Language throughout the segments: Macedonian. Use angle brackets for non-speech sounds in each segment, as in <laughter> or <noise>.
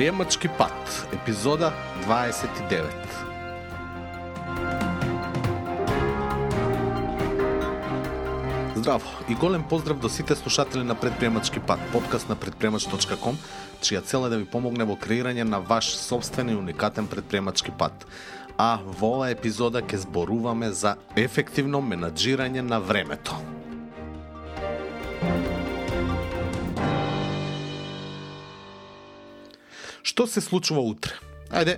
Предприемачки пат, епизода 29. Здраво и голем поздрав до сите слушатели на Предприемачки пат, подкаст на предприемач.ком, чија цел е да ви помогне во креирање на ваш собствен и уникатен предприемачки пат. А во оваа епизода ќе зборуваме за ефективно менаџирање на времето. Што се случува утре? Ајде,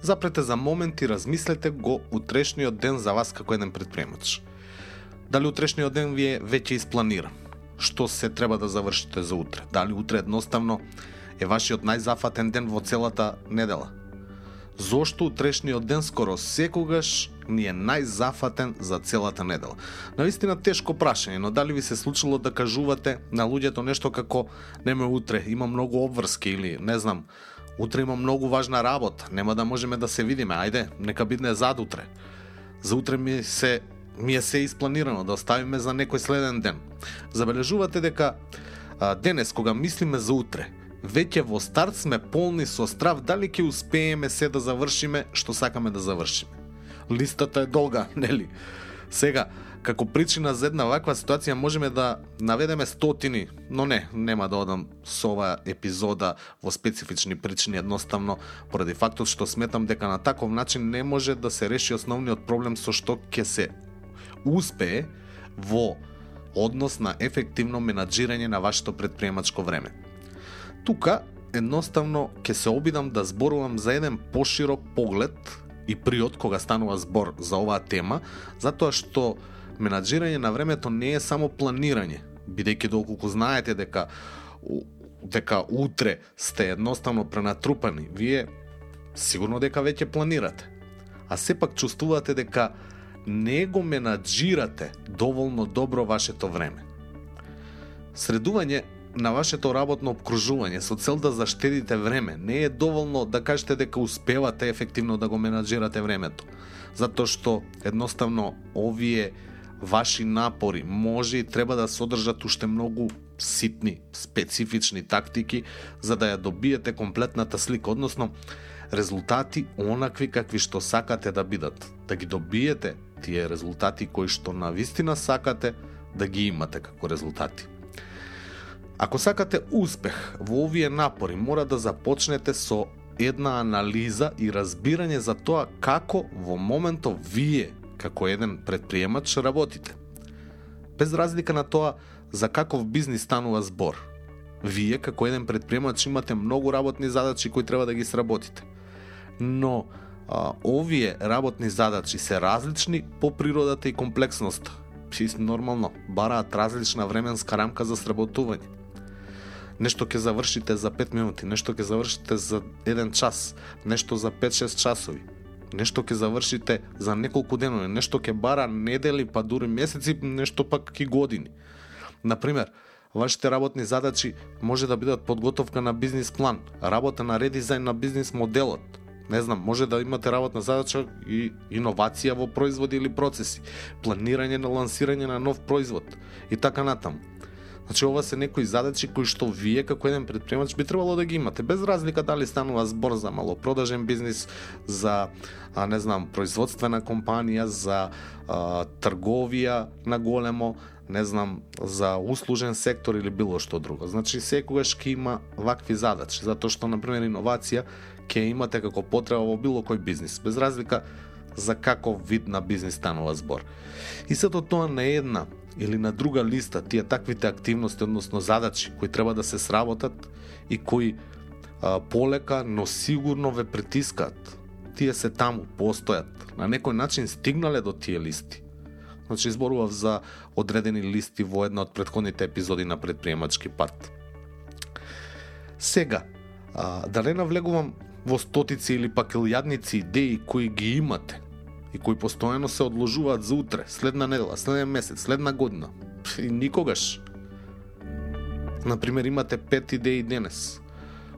запрете за момент и размислете го утрешниот ден за вас како еден предприемач. Дали утрешниот ден ви е веќе испланиран? Што се треба да завршите за утре? Дали утре едноставно е вашиот најзафатен ден во целата недела? Зошто утрешниот ден скоро секогаш ни е најзафатен за целата недела? Наистина тешко прашање, но дали ви се случило да кажувате на луѓето нешто како неме утре, има многу обврски или не знам, утре има многу важна работа, нема да можеме да се видиме, ајде, нека бидне зад утре. За утре ми се ми е се испланирано да оставиме за некој следен ден. Забележувате дека а, денес кога мислиме за утре, веќе во старт сме полни со страв дали ќе успееме се да завршиме што сакаме да завршиме. Листата е долга, <laughs> нели? Сега, како причина за една ваква ситуација можеме да наведеме стотини, но не, нема да одам со оваа епизода во специфични причини, едноставно поради фактот што сметам дека на таков начин не може да се реши основниот проблем со што ќе се успее во однос на ефективно менаджирање на вашето предприемачко време. Тука едноставно ќе се обидам да зборувам за еден поширок поглед и приот кога станува збор за оваа тема, затоа што менаџирање на времето не е само планирање, бидејќи доколку знаете дека дека утре сте едноставно пренатрупани, вие сигурно дека веќе планирате. А сепак чувствувате дека не го менаџирате доволно добро вашето време. Средување на вашето работно обкружување со цел да заштедите време не е доволно да кажете дека успевате ефективно да го менаџирате времето. Затоа што едноставно овие ваши напори може и треба да содржат уште многу ситни, специфични тактики за да ја добиете комплетната слика, односно резултати онакви какви што сакате да бидат. Да ги добиете тие резултати кои што на вистина сакате да ги имате како резултати. Ако сакате успех во овие напори, мора да започнете со една анализа и разбирање за тоа како во моментов вие како еден предприемач работите. Без разлика на тоа за каков бизнис станува збор. Вие како еден предприемач имате многу работни задачи кои треба да ги сработите. Но а, овие работни задачи се различни по природата и комплексноста. Чист нормално, бараат различна временска рамка за сработување. Нешто ќе завршите за 5 минути, нешто ќе завршите за 1 час, нешто за 5-6 часови нешто ќе завршите за неколку денови, нешто ќе бара недели, па дури месеци, нешто пак и години. Например, вашите работни задачи може да бидат подготовка на бизнис план, работа на редизајн на бизнис моделот, не знам, може да имате работна задача и иновација во производи или процеси, планирање на лансирање на нов производ и така натаму. Значи ова се некои задачи кои што вие како еден предприемач би требало да ги имате без разлика дали станува збор за малопродажен бизнис, за а, не знам, производствена компанија, за а, трговија на големо, не знам, за услужен сектор или било што друго. Значи секогаш ќе има вакви задачи, затоа што на пример иновација ќе имате како потреба во било кој бизнис, без разлика за каков вид на бизнис станува збор. И сето тоа не е една или на друга листа тие таквите активности, односно задачи кои треба да се сработат и кои а, полека, но сигурно ве притискаат. Тие се таму, постојат. На некој начин стигнале до тие листи. Значи, изборував за одредени листи во една од предходните епизоди на предприемачки пат. Сега, а, да не навлегувам во стотици или пак илјадници идеи кои ги имате, и кои постојано се одложуваат за утре, следна недела, следен месец, следна година. И никогаш. Например, имате пет идеи денес.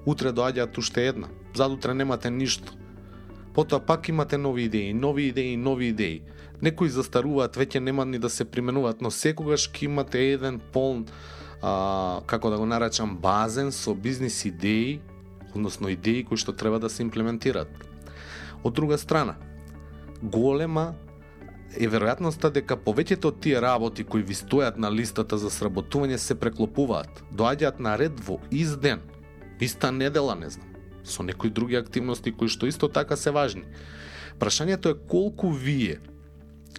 Утре доаѓаат уште една. Задутре немате ништо. Потоа пак имате нови идеи, нови идеи, нови идеи. Некои застаруваат, веќе нема ни да се применуваат, но секогаш ќе имате еден полн, а, како да го наречам, базен со бизнис идеи односно идеи кои што треба да се имплементираат. Од друга страна, голема е веројатноста дека повеќето од тие работи кои ви стојат на листата за сработување се преклопуваат, доаѓаат на ред во ист ден, иста недела, не знам, со некои други активности кои што исто така се важни. Прашањето е колку вие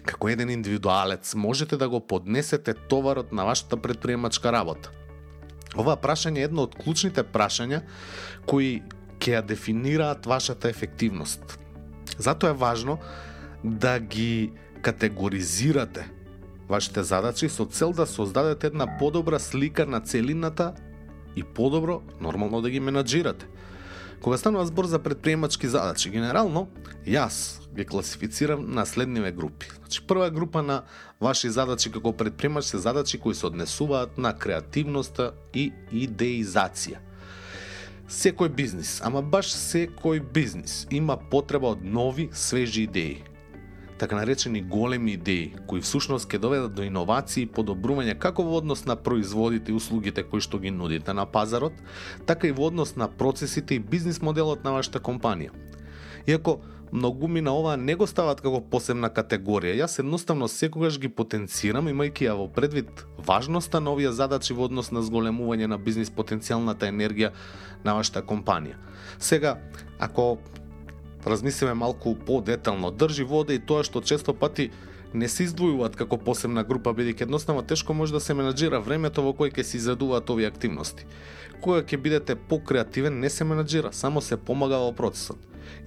како еден индивидуалец можете да го поднесете товарот на вашата предприемачка работа. Ова прашање е едно од клучните прашања кои ќе ја дефинираат вашата ефективност. Затоа е важно да ги категоризирате вашите задачи со цел да создадете една подобра слика на целината и подобро нормално да ги менаџирате. Кога станува збор за предприемачки задачи, генерално, јас ги класифицирам на следниве групи. Значи, прва група на ваши задачи како предприемач се задачи кои се однесуваат на креативноста и идеизација. Секој бизнис, ама баш секој бизнис има потреба од нови, свежи идеи така наречени големи идеи, кои всушност ќе доведат до иновации и подобрување како во однос на производите и услугите кои што ги нудите на пазарот, така и во однос на процесите и бизнис моделот на вашата компанија. Иако многуми на ова не го стават како посебна категорија. Јас едноставно секогаш ги потенцирам имајќи ја во предвид важноста на овие задачи во однос на зголемување на бизнис потенцијалната енергија на вашата компанија. Сега, ако размислиме малку по-детално. Држи вода и тоа што често пати не се издвојуваат како посебна група, бидејќи едноставно тешко може да се менаџира времето во кое ќе се изредуваат овие активности. Кога ќе бидете покреативен, не се менаџира, само се помага во процесот.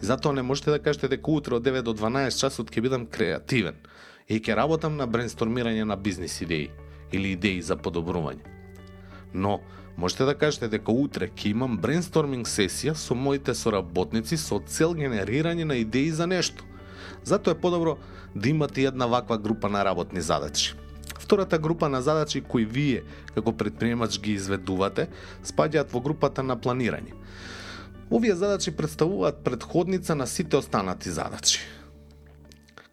И затоа не можете да кажете дека утре од 9 до 12 часот ќе бидам креативен и ќе работам на брейнстормирање на бизнис идеи или идеи за подобрување. Но, можете да кажете дека утре ќе имам брейнсторминг сесија со моите соработници со цел генерирање на идеи за нешто. Затоа е подобро да имате една ваква група на работни задачи. Втората група на задачи кои вие како предприемач ги изведувате спаѓаат во групата на планирање. Овие задачи представуваат предходница на сите останати задачи,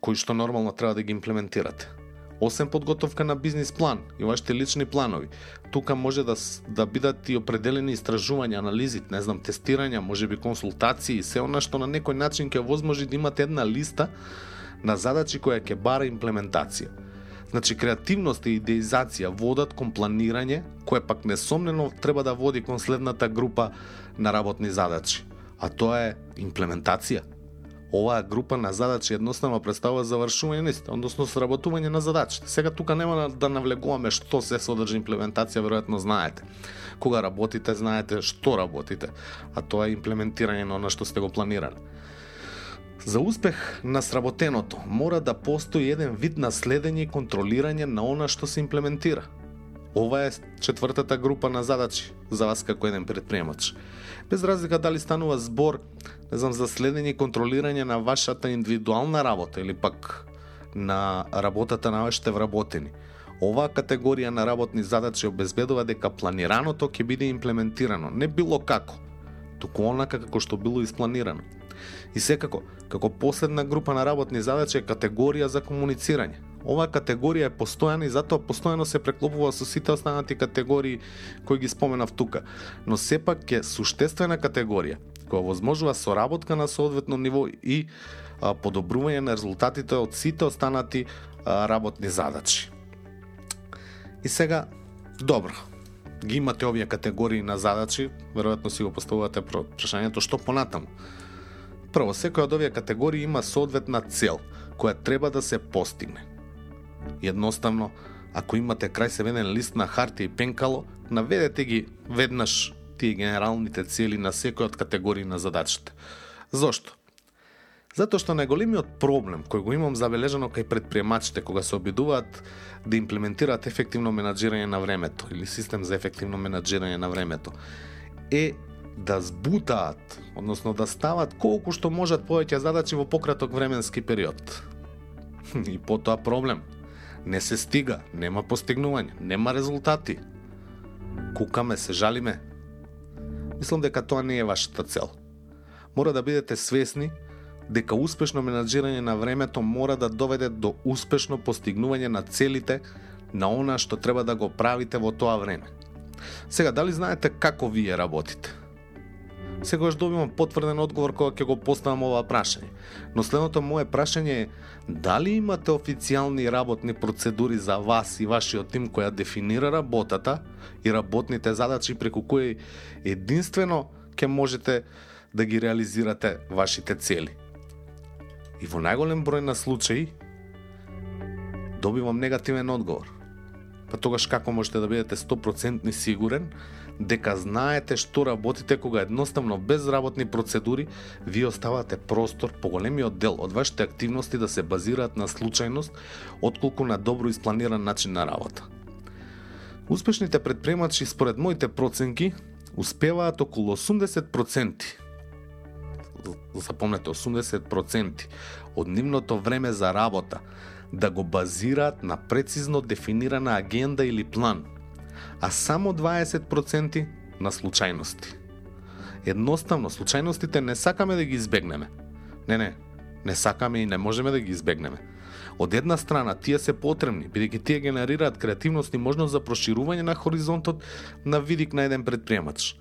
кои што нормално треба да ги имплементирате освен подготовка на бизнис план и вашите лични планови, тука може да, да бидат и определени истражувања, анализи, не знам, тестирања, може би консултации, се она што на некој начин ќе возможи да имате една листа на задачи која ќе бара имплементација. Значи, креативност и идеизација водат кон планирање, кое пак несомнено треба да води кон следната група на работни задачи, а тоа е имплементација оваа група на задачи едноставно представува завршување на односно сработување на задачите. Сега тука нема да навлегуваме што се содржи имплементација, веројатно знаете. Кога работите, знаете што работите, а тоа е имплементирање на она што сте го планирали. За успех на сработеното мора да постои еден вид на следење и контролирање на она што се имплементира. Ова е четвртата група на задачи за вас како еден предприемач. Без разлика дали станува збор, не знам, за следење и контролирање на вашата индивидуална работа или пак на работата на вашите вработени. Оваа категорија на работни задачи обезбедува дека планираното ќе биде имплементирано, не било како, туку онака како што било испланирано. И секако, како последна група на работни задачи е категорија за комуницирање Оваа категорија е постојана и затоа постојано се преклопува со сите останати категории кои ги споменав тука. Но сепак е суштествена категорија која возможува соработка на соодветно ниво и а, подобрување на резултатите од сите останати а, работни задачи. И сега, добро, ги имате овие категории на задачи, веројатно си го поставувате прашањето што понатаму. Прво, секоја од овие категории има соодветна цел која треба да се постигне. Едноставно, ако имате крај се лист на хартија и пенкало, наведете ги веднаш и генералните цели на секој од категории на задачите. Зошто? Затоа што најголемиот проблем кој го имам забележано кај предприемачите кога се обидуваат да имплементираат ефективно менаџирање на времето или систем за ефективно менаџирање на времето е да збутаат, односно да стават колку што можат повеќе задачи во пократок временски период. <laughs> И потоа проблем – не се стига, нема постигнување, нема резултати. Кукаме, се жалиме. Мислам дека тоа не е вашата цел. Мора да бидете свесни дека успешно менаџирање на времето мора да доведе до успешно постигнување на целите на она што треба да го правите во тоа време. Сега, дали знаете како вие работите? Секогаш добивам потврден одговор кога ќе го поставам ова прашање. Но следното мое прашање е дали имате официјални работни процедури за вас и вашиот тим која дефинира работата и работните задачи преку кои единствено ќе можете да ги реализирате вашите цели. И во најголем број на случаи добивам негативен одговор. Па тогаш како можете да бидете 100% сигурен дека знаете што работите кога едноставно без работни процедури ви оставате простор поголемиот дел од вашите активности да се базираат на случајност отколку на добро испланиран начин на работа. Успешните предприемачи според моите проценки успеваат околу 80% запомнете 80% од нивното време за работа да го базираат на прецизно дефинирана агенда или план, а само 20% на случајности. Едноставно, случајностите не сакаме да ги избегнеме. Не, не, не сакаме и не можеме да ги избегнеме. Од една страна, тие се потребни, бидејќи тие генерираат креативност и можност за проширување на хоризонтот на видик на еден предприемач.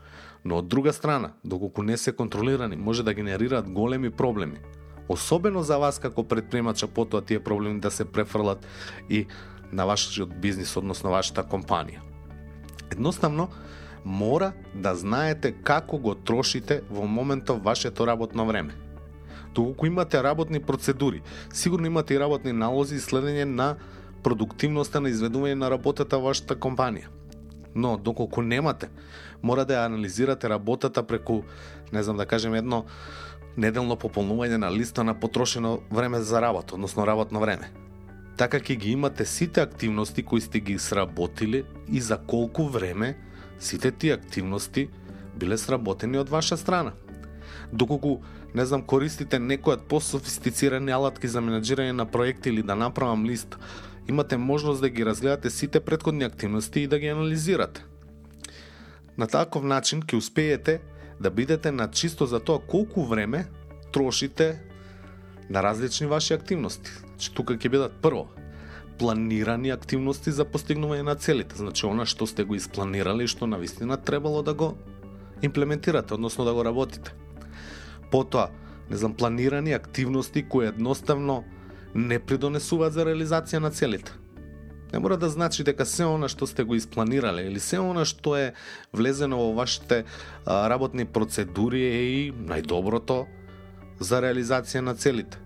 Но од друга страна, доколку не се контролирани, може да генерираат големи проблеми, особено за вас како предприемача потоа тие проблеми да се префрлат и на вашиот бизнис, односно вашата компанија. Едноставно, мора да знаете како го трошите во моментов вашето работно време. Доколку имате работни процедури, сигурно имате и работни налози и следење на продуктивноста на изведување на работата во вашата компанија. Но, доколку немате, мора да ја анализирате работата преку, не знам да кажем, едно неделно пополнување на листа на потрошено време за работа, односно работно време. Така ќе ги имате сите активности кои сте ги сработили и за колку време сите тие активности биле сработени од ваша страна. Доколку, не знам, користите некои од пософистицирани алатки за менеджирање на проекти или да направам лист, имате можност да ги разгледате сите предходни активности и да ги анализирате. На таков начин ќе успеете да бидете на чисто за тоа колку време трошите на различни ваши активности. Значи, тука ќе бидат прво планирани активности за постигнување на целите. Значи, она што сте го испланирали, што на вистина требало да го имплементирате, односно да го работите. Потоа, не знам, планирани активности кои едноставно не придонесуваат за реализација на целите. Не мора да значи дека се она што сте го испланирале или се она што е влезено во вашите а, работни процедури е и најдоброто за реализација на целите.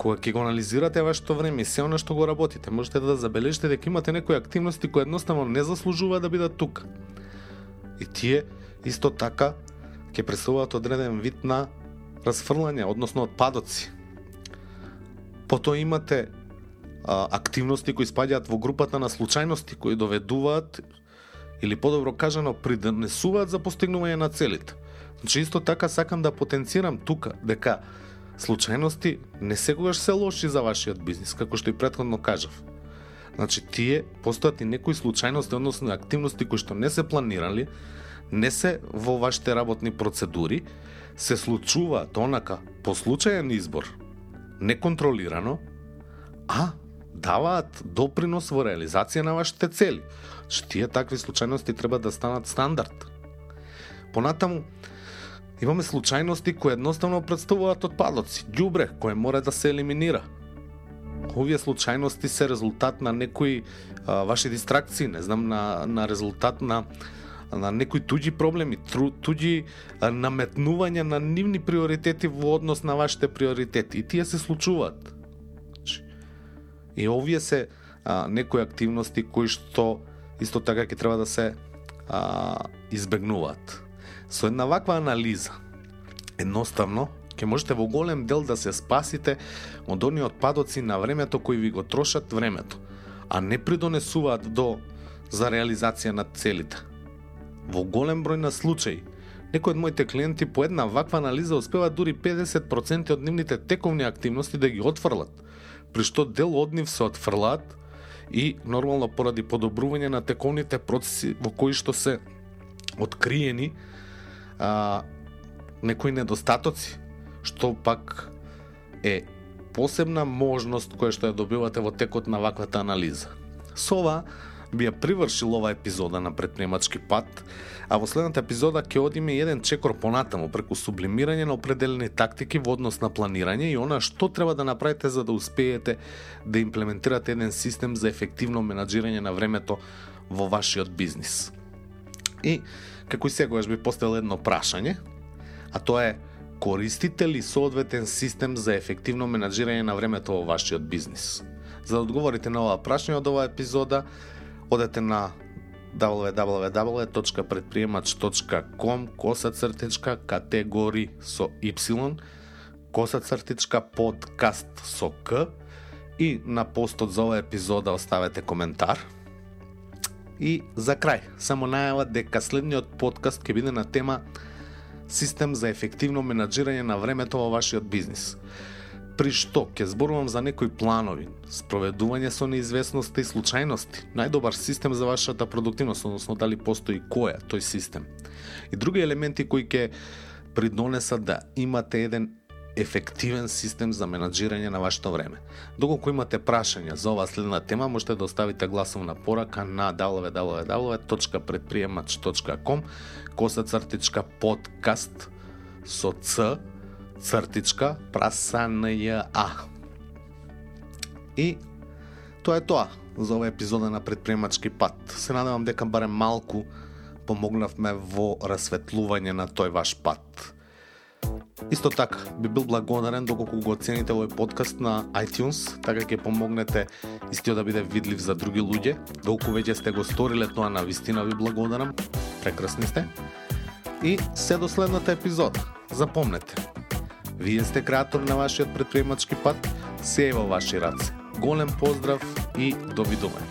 Кога ќе го анализирате вашето време и се она што го работите, можете да забележите дека имате некои активности кои едноставно не заслужува да бидат тука. И тие исто така ќе представуваат одреден вид на расфрлање, односно отпадоци. Потоа имате а, активности кои спаѓаат во групата на случајности кои доведуваат или подобро кажано придонесуваат за постигнување на целите. Значи исто така сакам да потенцирам тука дека случајности не секогаш се лоши за вашиот бизнис, како што и претходно кажав. Значи тие постојат и некои случајности, односно активности кои што не се планирали, не се во вашите работни процедури, се случуваат онака по случајен избор, неконтролирано, а даваат допринос во реализација на вашите цели. Што тие такви случајности треба да станат стандард. Понатаму, имаме случајности кои едноставно представуваат отпадоци, ѓубре кое мора да се елиминира. Овие случајности се резултат на некои а, ваши дистракции, не знам, на, на резултат на на некои туѓи проблеми, тру, туѓи наметнувања на нивни приоритети во однос на вашите приоритети. И тие се случуваат. Значи, и овие се а, некои активности кои што исто така ќе треба да се а, избегнуваат. Со една ваква анализа, едноставно, ќе можете во голем дел да се спасите од оние отпадоци на времето кои ви го трошат времето, а не придонесуваат до за реализација на целите. Во голем број на случаи, некои од моите клиенти по една ваква анализа успева дури 50% од нивните тековни активности да ги отфрлат – при што дел од нив се отфрлаат и нормално поради подобрување на тековните процеси во кои што се откриени а, некои недостатоци, што пак е посебна можност која што ја добивате во текот на ваквата анализа. Со ова би ја привршил ова епизода на предприемачки пат, а во следната епизода ќе одиме еден чекор понатаму преку сублимирање на определени тактики во однос на планирање и она што треба да направите за да успеете да имплементирате еден систем за ефективно менаџирање на времето во вашиот бизнис. И, како и секогаш би поставил едно прашање, а тоа е користите ли соодветен систем за ефективно менаджирање на времето во вашиот бизнис? За да одговорите на ова прашање од оваа епизода, одете на www.предприемач.com коса цртичка категори со Y коса цртичка подкаст со К и на постот за оваа епизода оставете коментар. И за крај, само најава дека следниот подкаст ќе биде на тема систем за ефективно менаџирање на времето во вашиот бизнис при што ќе зборувам за некои планови, спроведување со неизвестности и случајности, најдобар систем за вашата продуктивност, односно дали постои кој е тој систем. И други елементи кои ќе придонесат да имате еден ефективен систем за менаџирање на вашето време. Доколку имате прашања за оваа следна тема, можете да оставите гласовна порака на www.предприемач.com коса цртичка подкаст со Ц цртичка прасанја. И тоа е тоа за оваа епизода на предприемачки пат. Се надевам дека барем малку помогнавме во расветлување на тој ваш пат. Исто така, би бил благодарен доколку го оцените овој подкаст на iTunes, така ќе помогнете истиот да биде видлив за други луѓе. Доколку веќе сте го сториле тоа на вистина ви благодарам. Прекрасни сте. И се до следната епизода. Запомнете, Вие сте креатор на вашиот предприемачки пат, се е во ваши раце. Голем поздрав и довидување.